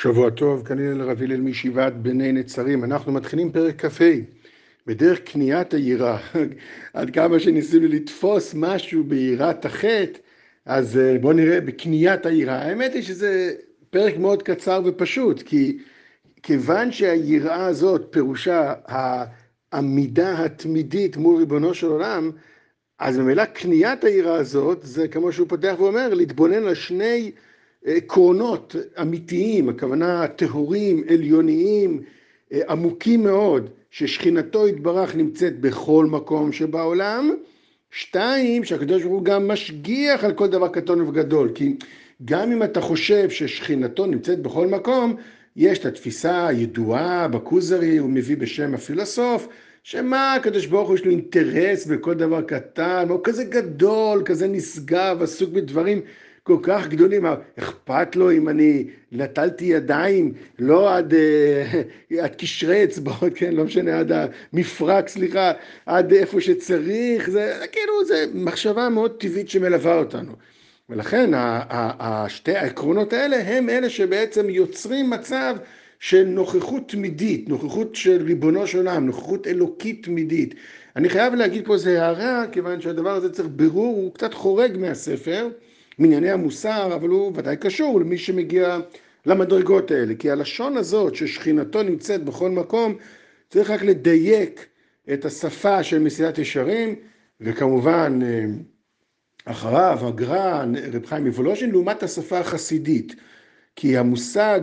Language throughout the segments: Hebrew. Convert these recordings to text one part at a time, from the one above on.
שבוע טוב, כנראה לרב הלל מישיבת בני נצרים. אנחנו מתחילים פרק כ"ה, בדרך קניית היראה. עד כמה שניסינו לתפוס משהו ביראת החטא, אז אה, בואו נראה בקניית היראה. האמת היא שזה פרק מאוד קצר ופשוט, כי כיוון שהיראה הזאת פירושה העמידה התמידית מול ריבונו של עולם, אז ממילא קניית היראה הזאת, זה כמו שהוא פותח ואומר, להתבונן על שני עקרונות אמיתיים, הכוונה טהורים, עליוניים, עמוקים מאוד, ששכינתו יתברך נמצאת בכל מקום שבעולם. שתיים, שהקדוש ברוך הוא גם משגיח על כל דבר קטון וגדול, כי גם אם אתה חושב ששכינתו נמצאת בכל מקום, יש את התפיסה הידועה בכוזרי, הוא מביא בשם הפילוסוף, שמה הקדוש ברוך הוא יש לו אינטרס בכל דבר קטן, הוא כזה גדול, כזה נשגב, עסוק בדברים כל כך גדולים, אכפת לו אם אני נטלתי ידיים, לא עד, אה, עד קשרי אצבעות, כן, לא משנה, עד המפרק, סליחה, עד איפה שצריך, זה כאילו, זה מחשבה מאוד טבעית שמלווה אותנו. ולכן שתי העקרונות האלה הם אלה שבעצם יוצרים מצב של נוכחות תמידית, נוכחות של ריבונו של עולם, נוכחות אלוקית תמידית. אני חייב להגיד פה איזה הערה, כיוון שהדבר הזה צריך בירור, הוא קצת חורג מהספר. מענייני המוסר, אבל הוא ודאי קשור למי שמגיע למדרגות האלה. כי הלשון הזאת ששכינתו נמצאת בכל מקום, צריך רק לדייק את השפה של מסילת ישרים, וכמובן אה, אחריו הגר"א, רב חיים מוולוז'ין, לעומת השפה החסידית. כי המושג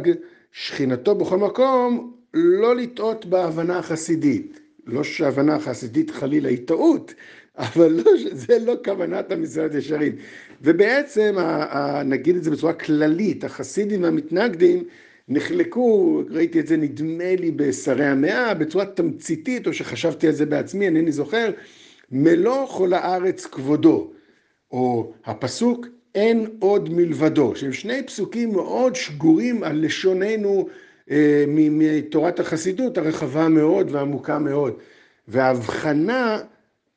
שכינתו בכל מקום, לא לטעות בהבנה החסידית. לא שההבנה החסידית חלילה היא טעות, אבל לא, זה לא כוונת המסילת ישרים. ובעצם, נגיד את זה בצורה כללית, החסידים והמתנגדים נחלקו, ראיתי את זה נדמה לי בשרי המאה, בצורה תמציתית, או שחשבתי על זה בעצמי, אינני זוכר, מלוא כל הארץ כבודו, או הפסוק אין עוד מלבדו, שהם שני פסוקים מאוד שגורים על לשוננו אה, מתורת החסידות הרחבה מאוד והעמוקה מאוד. וההבחנה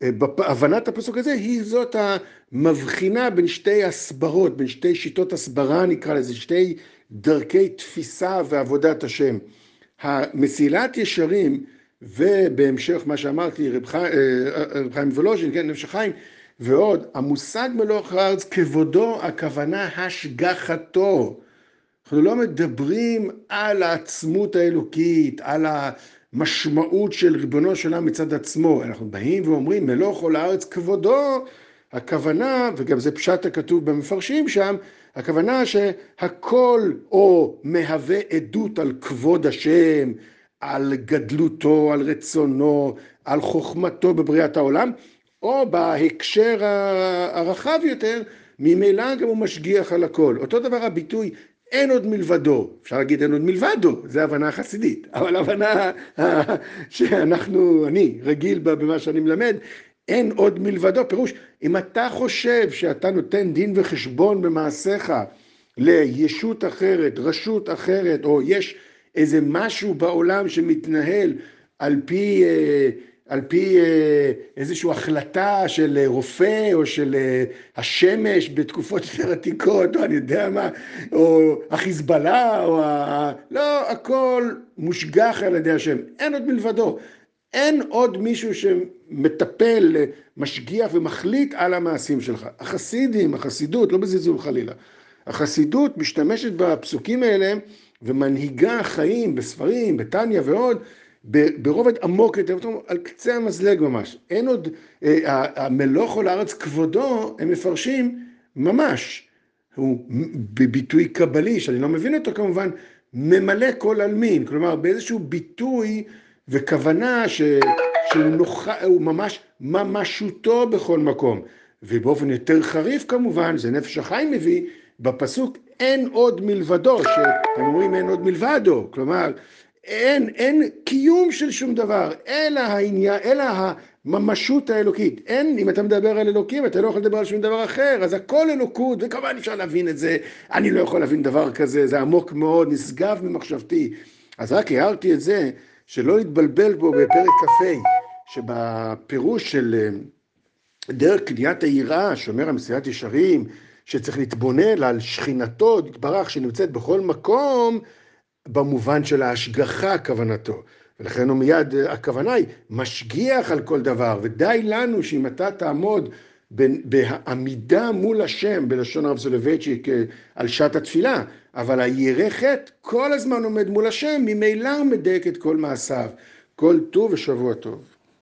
בהבנת הפסוק הזה היא זאת המבחינה בין שתי הסברות, בין שתי שיטות הסברה נקרא לזה, שתי דרכי תפיסה ועבודת השם. המסילת ישרים ובהמשך מה שאמרתי רב חיים, רב חיים וולוז'ין, כן, נפש החיים ועוד, המושג מלוך הארץ כבודו הכוונה השגחתו. אנחנו לא מדברים על העצמות האלוקית, על ה... משמעות של ריבונו של עולם מצד עצמו. אנחנו באים ואומרים מלוך כל הארץ כבודו, הכוונה, וגם זה פשט הכתוב במפרשים שם, הכוונה שהכל או מהווה עדות על כבוד השם, על גדלותו, על רצונו, על חוכמתו בבריאת העולם, או בהקשר הרחב יותר, ממילא גם הוא משגיח על הכל. אותו דבר הביטוי אין עוד מלבדו, אפשר להגיד אין עוד מלבדו, זה הבנה חסידית, אבל הבנה שאנחנו, אני רגיל במה שאני מלמד, אין עוד מלבדו, פירוש, אם אתה חושב שאתה נותן דין וחשבון במעשיך לישות אחרת, רשות אחרת, או יש איזה משהו בעולם שמתנהל על פי אה, על פי אה, איזושהי החלטה של רופא או של אה, השמש בתקופות יותר עתיקות, או אני יודע מה, או החיזבאללה, או ה... לא, הכל מושגח על ידי השם, אין עוד מלבדו. אין עוד מישהו שמטפל, משגיח ומחליט על המעשים שלך. החסידים, החסידות, לא בזלזול חלילה, החסידות משתמשת בפסוקים האלה ומנהיגה חיים בספרים, בתניא ועוד, ברובד עמוק יותר, על קצה המזלג ממש. אין עוד, אה, המלוך עול הארץ כבודו, הם מפרשים ממש. הוא בביטוי קבלי, שאני לא מבין אותו כמובן, ממלא כל עלמין. כלומר, באיזשהו ביטוי וכוונה ש, שהוא נוח, ממש ממשותו בכל מקום. ובאופן יותר חריף כמובן, זה נפש החיים מביא, בפסוק אין עוד מלבדו, שהם אומרים אין עוד מלבדו. כלומר, אין, אין קיום של שום דבר, אלא העניין, אלא הממשות האלוקית. אין, אם אתה מדבר על אלוקים, אתה לא יכול לדבר על שום דבר אחר, אז הכל אלוקות, וכמובן אפשר להבין את זה, אני לא יכול להבין דבר כזה, זה עמוק מאוד, נשגב ממחשבתי. אז רק הערתי את זה, שלא להתבלבל בו בפרק כ"ה, שבפירוש של אה, דרך קניית היראה, שאומר המסירת ישרים, שצריך להתבונן על שכינתו, יתברך, שנמצאת בכל מקום, במובן של ההשגחה כוונתו. ולכן הוא מיד, הכוונה היא, משגיח על כל דבר, ודי לנו שאם אתה תעמוד בעמידה מול השם, בלשון הרב סולובייצ'יק, על שעת התפילה, אבל הירא חטא כל הזמן עומד מול השם, ממילא הוא מדייק את כל מעשיו. כל טוב ושבוע טוב.